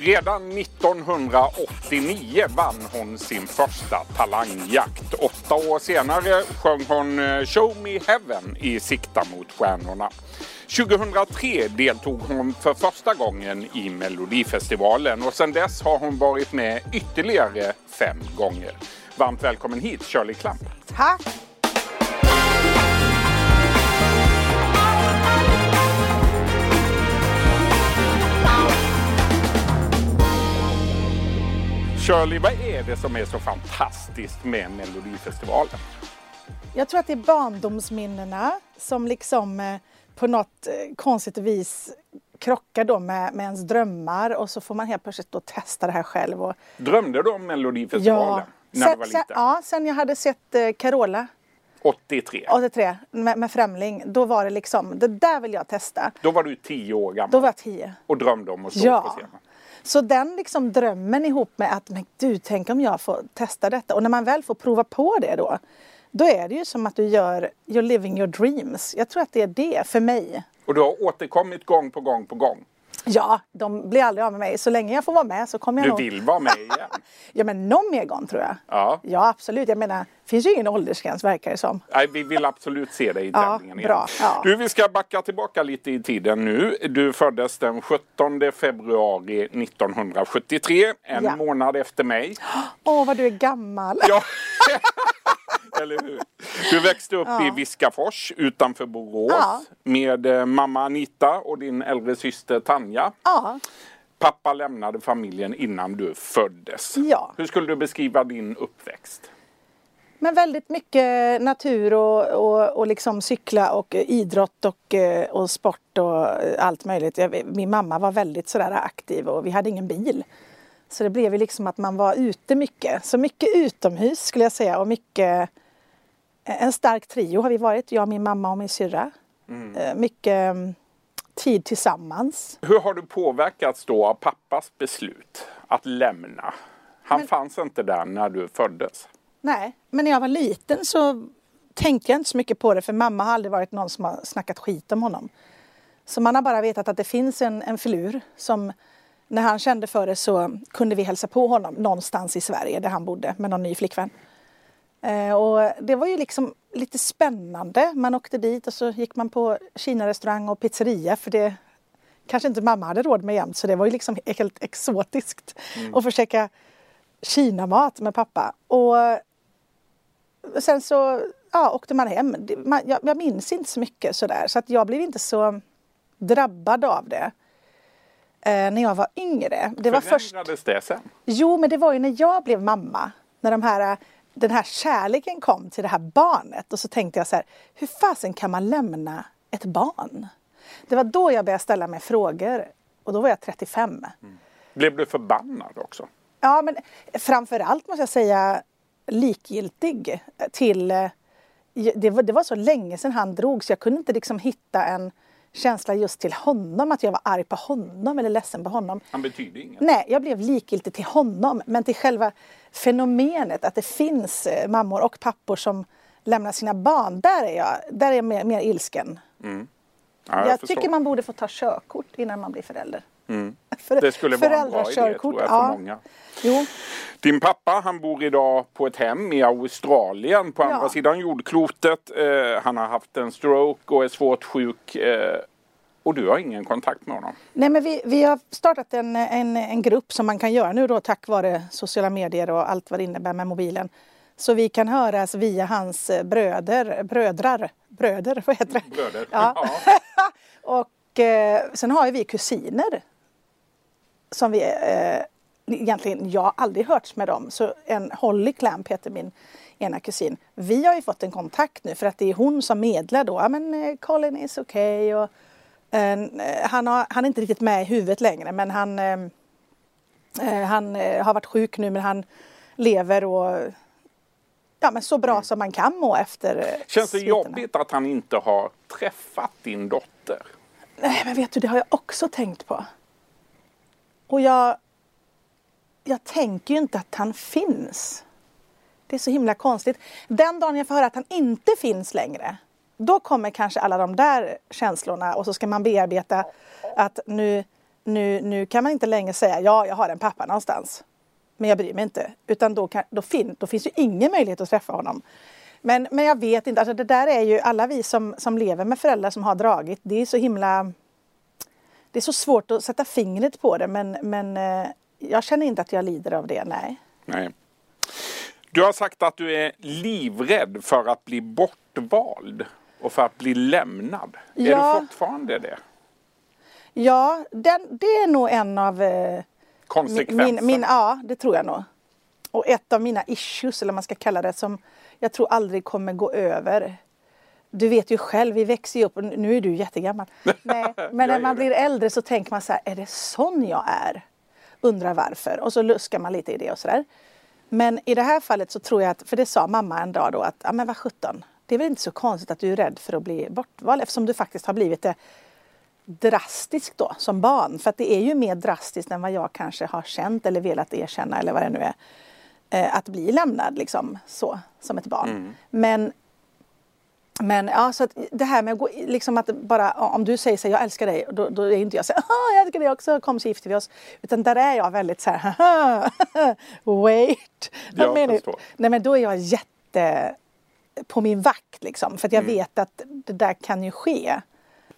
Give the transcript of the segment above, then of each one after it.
Redan 1989 vann hon sin första talangjakt. Åtta år senare sjöng hon eh, Show Me Heaven i Sikta mot stjärnorna. 2003 deltog hon för första gången i Melodifestivalen och sedan dess har hon varit med ytterligare fem gånger. Varmt välkommen hit Shirley Clamp. Tack! Shirley, vad är det som är så fantastiskt med Melodifestivalen? Jag tror att det är barndomsminnena som liksom eh, på något eh, konstigt vis krockar då med, med ens drömmar och så får man helt plötsligt då testa det här själv. Och, Drömde du om Melodifestivalen när sen, du var sen, ja, sen jag hade sett eh, Carola 83. 83 med, med Främling, då var det liksom, det där vill jag testa. Då var du tio år gammal Då var jag tio. och drömde om att stå Ja. på scenen. Så den liksom drömmen ihop med att, men du, tänk om jag får testa detta. Och när man väl får prova på det då, då är det ju som att du gör, you're living your dreams. Jag tror att det är det för mig. Och du har återkommit gång på gång på gång. Ja, de blir aldrig av med mig. Så länge jag får vara med så kommer jag Du nog... vill vara med igen. Ja, men någon mer gång tror jag. Ja. Ja, absolut. Jag menar, finns ju ingen åldersgräns verkar det som. Nej, vi vill absolut se dig i Ja, tävlingen igen. bra. Ja. Du, vi ska backa tillbaka lite i tiden nu. Du föddes den 17 februari 1973, en Ja. månad efter mig. Åh, vad du är gammal. Ja. Eller hur? Du växte upp i Viskafors utanför Borås Ja. med eh, mamma Anita och din äldre syster Tanja. Ja. Pappa lämnade familjen innan du föddes. Ja. Hur skulle du beskriva din uppväxt? Men väldigt mycket natur och, och, och liksom cykla och eh, idrott och, eh, och sport och allt möjligt. Jag, min mamma var väldigt sådär aktiv och vi hade ingen bil. Så det blev ju liksom att man var ute mycket. Så mycket utomhus skulle jag säga och mycket en stark trio har vi varit, jag, min mamma och min syrra. Eh, Mycket mm, tid tillsammans. Hur har du påverkats då av pappas beslut att lämna? Han fanns inte där när du föddes. Nej, men när jag var liten så tänkte jag inte så mycket på det för mamma har aldrig varit någon som har snackat skit om honom. Så man har bara vetat att det finns en, en filur som när han kände för det så kunde vi hälsa på honom någonstans i Sverige där han bodde med någon ny flickvän. Eh, och det var ju liksom lite spännande. Man åkte dit och så gick man på Kina-restaurang och pizzeria för det kanske inte mamma hade råd med jämt så det var ju liksom helt exotiskt att försöka Kinamat med pappa. Och sen så ja, åkte man hem. Jag, jag minns inte så mycket sådär så att jag blev inte så drabbad av det eh, när jag var yngre. Det var först... Det sen? Jo, men det var ju när jag blev mamma. När de här, den här kärleken kom till det här barnet. Och så tänkte jag så här, hur fasen kan man lämna ett barn? Det var då jag började ställa mig frågor. Och då var jag 35. Blev du förbannad också? Ja, men framförallt måste jag säga likgiltig till... eh, Det var, det var så länge sedan han drog så jag kunde inte liksom hitta en känsla just till honom, att jag var arg på honom eller ledsen på honom. Han betyder inget. Nej, jag blev likgiltig till honom, men till själva fenomenet att det finns eh, mammor och pappor som lämnar sina barn, där är jag, där är jag mer, mer ilsken. Ja, jag förstår. tycker man borde få ta körkort innan man blir förälder. För, Mm. Det skulle vara en bra idé tror jag för ja. många. Jo, Din pappa han bor idag på ett hem i Australien på andra Ja. sidan jordklotet. Eh, han har haft en stroke och är svårt sjuk. Eh, och du har ingen kontakt med honom. Nej, men vi, vi har startat en, en, en grupp som man kan göra nu då tack vare sociala medier och allt vad det innebär med mobilen. Så vi kan höras via hans eh, bröder, brödrar, bröder, vad heter det? Bröder. Ja. och eh, sen har ju vi kusiner. Som vi eh, egentligen, jag har aldrig hörts med dem. Så en Holly Clamp heter min ena kusin. Vi har ju fått en kontakt nu för att det är hon som medlar då. Ja men eh, Colin is okay och eh, han, har, han är inte riktigt med i huvudet längre men han, eh, eh, han eh, har varit sjuk nu men han lever och ja, men så bra som man kan må efter Mm. Känns det sviterna. jobbigt att han inte har träffat din dotter? Nej, men vet du, det har jag också tänkt på. Och jag, jag tänker ju inte att han finns. Det är så himla konstigt. Den dagen jag får höra att han inte finns längre, då kommer kanske alla de där känslorna och så ska man bearbeta att nu, nu, nu kan man inte längre säga ja, jag har en pappa någonstans. Men jag bryr mig inte. Utan då, kan, då, fin, då finns ju ingen möjlighet att träffa honom. Men, men jag vet inte, alltså det där är ju alla vi som, som lever med föräldrar som har dragit. Det är så himla... Det är så svårt att sätta fingret på det men, men eh, jag känner inte att jag lider av det, nej. Nej. Du har sagt att du är livrädd för att bli bortvald och för att bli lämnad. Ja. Är du fortfarande det? Ja, den, det är nog en av eh, Konsekvenserna? min, min, Ja, det tror jag nog. Och ett av mina issues, eller vad man ska kalla det, som jag tror aldrig kommer gå över. Du vet ju själv, vi växer ju upp, nu är du jättegammal. Nej, men när är man blir äldre så tänker man så här, är det sån jag är? Undrar varför. Och så luskar man lite i det och sådär. Men i det här fallet så tror jag att, för det sa mamma en dag då att, ja men vad sjutton, det är väl inte så konstigt att du är rädd för att bli bortvald eftersom du faktiskt har blivit det drastiskt då som barn. För att det är ju mer drastiskt än vad jag kanske har känt eller velat erkänna eller vad det nu är. Eh, att bli lämnad liksom så, som ett barn. Men men ja, så det här med att gå, liksom att bara, om du säger så jag älskar dig, då, då är inte jag så här, "Haha, jag älskar dig också, kom så gifter vi oss. Utan där är jag väldigt så här, "Haha, wait. A minute." Nej men då är jag jätte på min vakt liksom, för att jag Mm. vet att det där kan ju ske.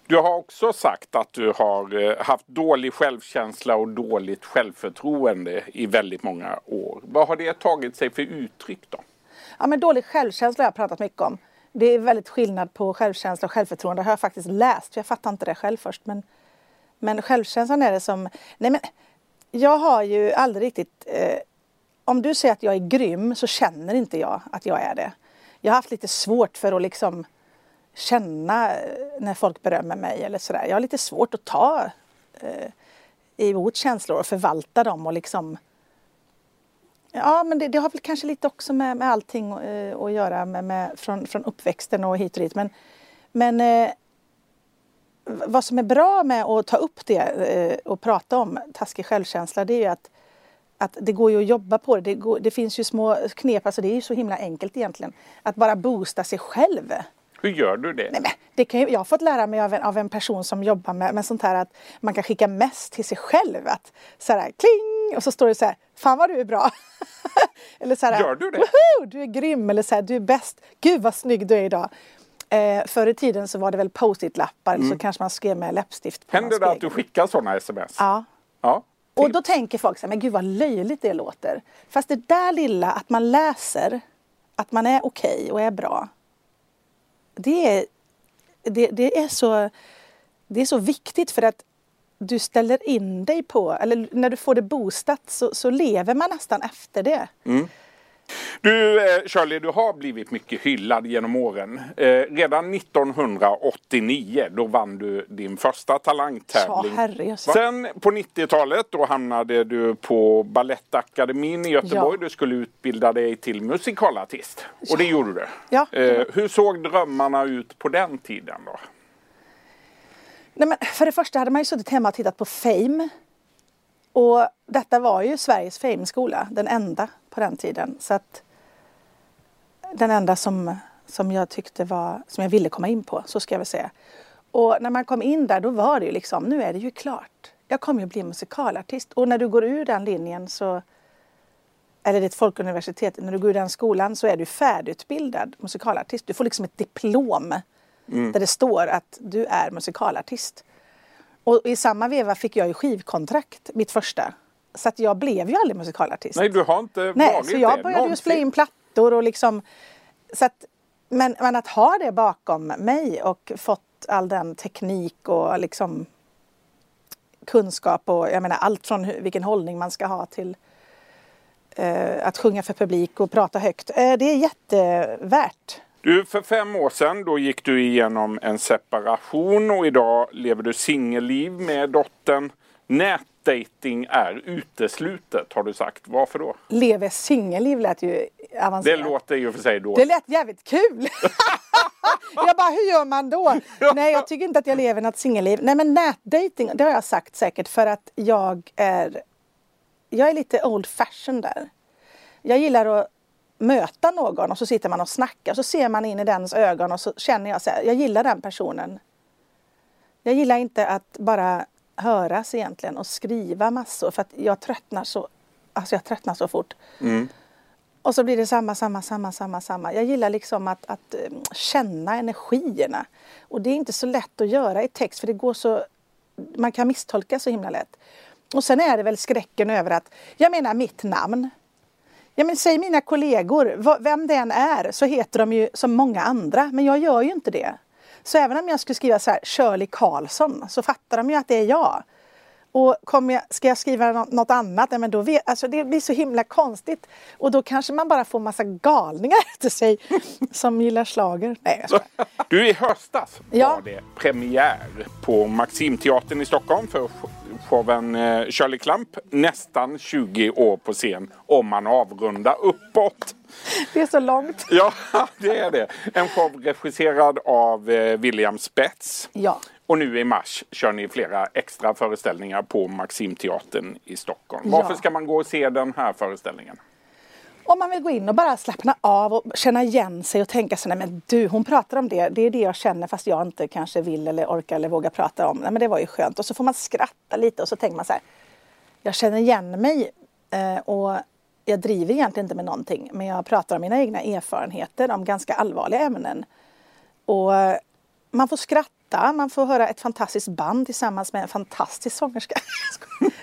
Du har också sagt att du har eh, haft dålig självkänsla och dåligt självförtroende i väldigt många år. Vad har det tagit sig för uttryck då? Ja, men dålig självkänsla har jag pratat mycket om. Det är väldigt skillnad på självkänsla och självförtroende. Det har jag faktiskt läst. Jag fattar inte det själv först. Men, men självkänslan är det som... Nej, men jag har ju aldrig riktigt... Eh, om du säger att jag är grym så känner inte jag att jag är det. Jag har haft lite svårt för att liksom känna eh, när folk berömmer mig eller sådär. Jag har lite svårt att ta eh, emot känslor och förvalta dem och liksom Ja, men det, det har väl kanske lite också med, med allting eh, att göra med, med, från, från uppväxten och hit och dit. Men, men eh, vad som är bra med att ta upp det eh, och prata om taskig självkänsla det är ju att, att det går ju att jobba på det. Det, går, det finns ju små knep, alltså det är ju så himla enkelt egentligen. Att bara boosta sig själv. Hur gör du det? Nej, men det kan ju, jag har fått lära mig av en, av en person som jobbar med, med sånt här att man kan skicka mest till sig själv. Att så här, kling! Och så står det så här, fan vad du är bra. Eller så här, Gör du det? Woho! Du är grym. Eller så här, du är bäst. Gud vad snygg du är idag. Eh, förr i tiden så var det väl post-it-lappar så kanske man skrev med läppstift på Mm. Händer det att du spegel. skickar sådana sms? Ja. ja. Och då tänker folk så här, men gud vad löjligt det låter. Fast det där lilla att man läser att man är okej och är bra. Det är, det, det, är så, det är så viktigt för att du ställer in dig på, eller när du får det boostat så, så lever man nästan efter det. Du eh, Shirley, du har blivit mycket hyllad genom åren. Eh, redan 1989 då vann du din första talangtävling. Ja. Sen på 90-talet då hamnade du på Balettakademin i Göteborg. Ja. Du skulle utbilda dig till musikalartist. Och det gjorde du. Ja. Eh, hur såg drömmarna ut på den tiden då? Nej, men för det första hade man ju suttit hemma och tittat på Fame. Och detta var ju Sveriges Fame-skola, den enda på den tiden. Så att den enda som, som jag tyckte var, som jag ville komma in på, så ska jag väl säga. Och när man kom in där då var det ju liksom, nu är det ju klart. Jag kommer ju bli musikalartist. Och när du går ur den linjen så, eller det är ett folkuniversitet, när du går ur den skolan så är du färdigutbildad musikalartist. Du får liksom ett diplom där det står att du är musikalartist. Och i samma veva fick jag ju skivkontrakt, mitt första. Så att jag blev ju aldrig musikalartist. Nej, du har inte Nej, varit så jag det började ju spela in plattor och liksom så att, men, men att ha det bakom mig och fått all den teknik och liksom kunskap och jag menar allt från hur, vilken hållning man ska ha till eh, att sjunga för publik och prata högt. Eh, det är jättevärt. Du, för fem år sedan då gick du igenom en separation och idag lever du singelliv med dottern. Nätdating är uteslutet har du sagt. Varför då? Lever singelliv lät ju Det avancerat. låter i och för sig då. Det lät jävligt kul! jag bara, hur gör man då? Nej, jag tycker inte att jag lever något singelliv. Nej, men nätdating, det har jag sagt säkert för att jag är jag är lite old fashion där. Jag gillar att möta någon och så sitter man och snackar och så ser man in i dens ögon och så känner jag så här, jag gillar den personen. Jag gillar inte att bara höras egentligen och skriva massor för att jag tröttnar så, alltså jag tröttnar så fort. Mm. Och så blir det samma, samma, samma, samma, samma. Jag gillar liksom att, att eh, känna energierna. Och det är inte så lätt att göra i text för det går så, man kan misstolka så himla lätt. Och sen är det väl skräcken över att, jag menar mitt namn. Ja men säg mina kollegor, vem det än är så heter de ju som många andra men jag gör ju inte det. Så även om jag skulle skriva så här Shirley Karlsson så fattar de ju att det är jag. Och kommer jag, ska jag skriva något annat, men då vet, alltså det blir så himla konstigt. Och då kanske man bara får massa galningar efter sig som gillar slager. Nej, jag Du, i höstas ja. var det premiär på Maximteatern i Stockholm för showen eh, Shirley Clamp. Nästan 20 år på scen om man avrundar uppåt. Det är så långt. Ja, det är det. En show regisserad av eh, William Spets. Ja. Och nu i mars kör ni flera extra föreställningar på Maximteatern i Stockholm. Ja. Varför ska man gå och se den här föreställningen? Om man vill gå in och bara slappna av och känna igen sig och tänka så nej men du hon pratar om det, det är det jag känner fast jag inte kanske vill eller orkar eller vågar prata om. Nej men det var ju skönt och så får man skratta lite och så tänker man så här. Jag känner igen mig eh, och jag driver egentligen inte med någonting men jag pratar om mina egna erfarenheter om ganska allvarliga ämnen. Och man får skratta skratta, man får höra ett fantastiskt band tillsammans med en fantastisk sångerska.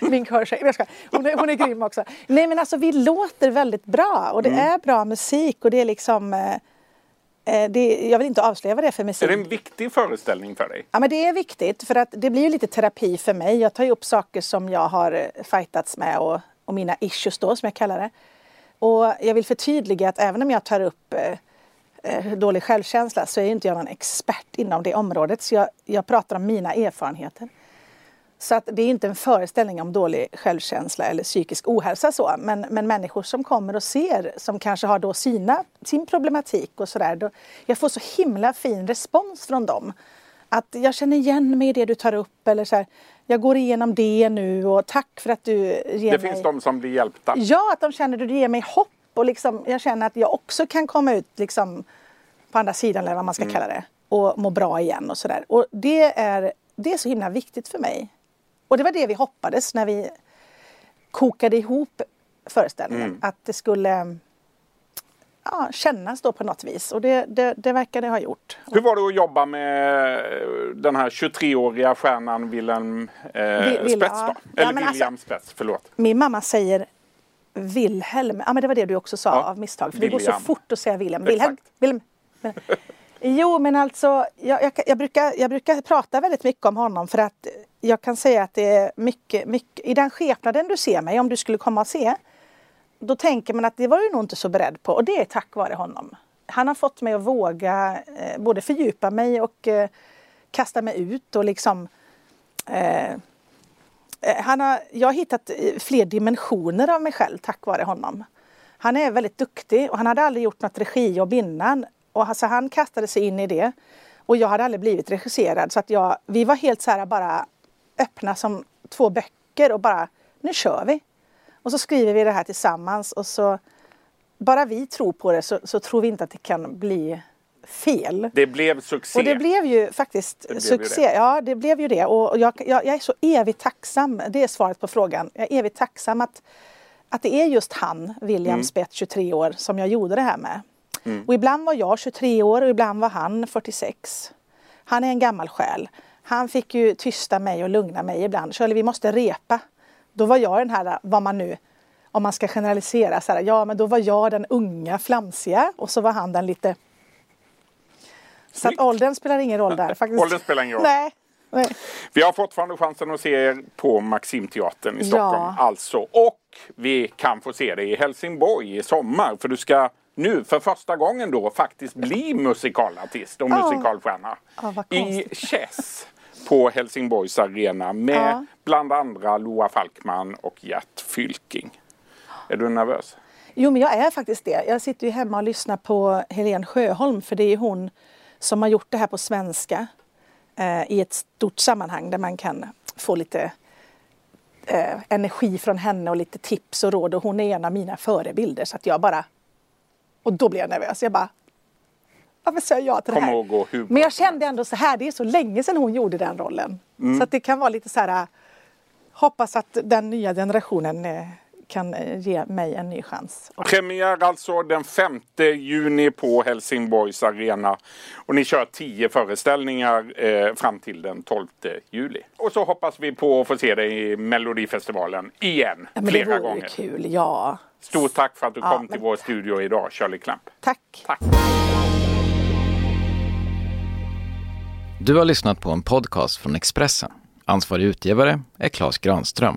Min körtjej, hon, är, hon är grym också. Nej men alltså vi låter väldigt bra och det mm. är bra musik och det är liksom eh, eh det, jag vill inte avslöja vad det är för musik. Är det en viktig föreställning för dig? Ja men det är viktigt för att det blir ju lite terapi för mig. Jag tar ju upp saker som jag har eh, fightats med och, och mina issues då som jag kallar det. Och jag vill förtydliga att även om jag tar upp eh, dålig självkänsla så är inte jag någon expert inom det området. Så jag, jag pratar om mina erfarenheter. Så att det är inte en föreställning om dålig självkänsla eller psykisk ohälsa så. Men, men människor som kommer och ser, som kanske har då sina, sin problematik och sådär. Jag får så himla fin respons från dem. Att jag känner igen mig i det du tar upp eller så här, jag går igenom det nu och tack för att du ger det mig... Det finns de som blir hjälpta? Ja, att de känner att du ger mig hopp och liksom, jag känner att jag också kan komma ut liksom, på andra sidan eller vad man ska mm. kalla det och må bra igen och sådär. Och det är, det är så himla viktigt för mig. Och det var det vi hoppades när vi kokade ihop föreställningen. Mm. Att det skulle ja, kännas då på något vis och det, det, det verkar det ha gjort. Hur var det att jobba med den här 23-åriga stjärnan Wilhelm eh, Spets då? Eller ja, William alltså, Spets, förlåt. Min mamma säger Wilhelm, ja men det var det du också sa ja. av misstag. För William. det går så fort att säga Wilhelm. Wilhelm. Wilhelm. Jo men alltså jag, jag, jag, brukar, jag brukar prata väldigt mycket om honom för att jag kan säga att det är mycket, mycket i den skepnaden du ser mig om du skulle komma och se. Då tänker man att det var du nog inte så beredd på och det är tack vare honom. Han har fått mig att våga eh, både fördjupa mig och eh, kasta mig ut och liksom eh, eh han har, jag har hittat eh, fler dimensioner av mig själv tack vare honom. Han är väldigt duktig och han hade aldrig gjort något regijobb innan. Och alltså han kastade sig in i det. Och jag hade aldrig blivit regisserad så att jag, vi var helt så här bara öppna som två böcker och bara nu kör vi. Och så skriver vi det här tillsammans och så bara vi tror på det så, så tror vi inte att det kan bli fel. Det blev succé. Och det blev ju faktiskt blev succé. Ju ja, det blev ju det. Och jag, jag, jag, är så evigt tacksam. Det är svaret på frågan. Jag är evigt tacksam att, att det är just han, William mm. Spett, 23 år, som jag gjorde det här med. Mm. Och ibland var jag 23 år och ibland var han 46. Han är en gammal själ. Han fick ju tysta mig och lugna mig ibland. Shirley, vi måste repa. Då var jag den här, vad man nu, om man ska generalisera, så här, ja men då var jag den unga flamsiga och så var han den lite så att åldern spelar ingen roll där faktiskt. åldern spelar ingen roll. Nej. Nej. Vi har fortfarande chansen att se er på Maximteatern i Stockholm ja. alltså. Och vi kan få se dig i Helsingborg i sommar. För du ska nu för första gången då faktiskt bli musikalartist och oh. musikalstjärna. Oh, I Chess på Helsingborgs arena med ja. bland andra Loa Falkman och Gert Fylking. Är du nervös? Jo men jag är faktiskt det. Jag sitter ju hemma och lyssnar på Helene Sjöholm för det är hon som har gjort det här på svenska eh, i ett stort sammanhang där man kan få lite eh, energi från henne och lite tips och råd och hon är en av mina förebilder så att jag bara och då blir jag nervös. Jag bara varför säger jag till det här? Men jag kände ändå så här, det är så länge sedan hon gjorde den rollen. Mm. Så att det kan vara lite så här hoppas att den nya generationen eh, kan eh, ge mig en ny chans. Premiär alltså den 5 juni på Helsingborgs arena. Och ni kör tio föreställningar eh, fram till den 12 juli. Och så hoppas vi på att få se dig i Melodifestivalen igen. Ja, men flera det vore gånger. kul, ja. Stort tack för att du Ja, kom till vår studio idag, Shirley Clamp. Tack. Tack. Du har lyssnat på en podcast från Expressen. Ansvarig utgivare är Klas Granström.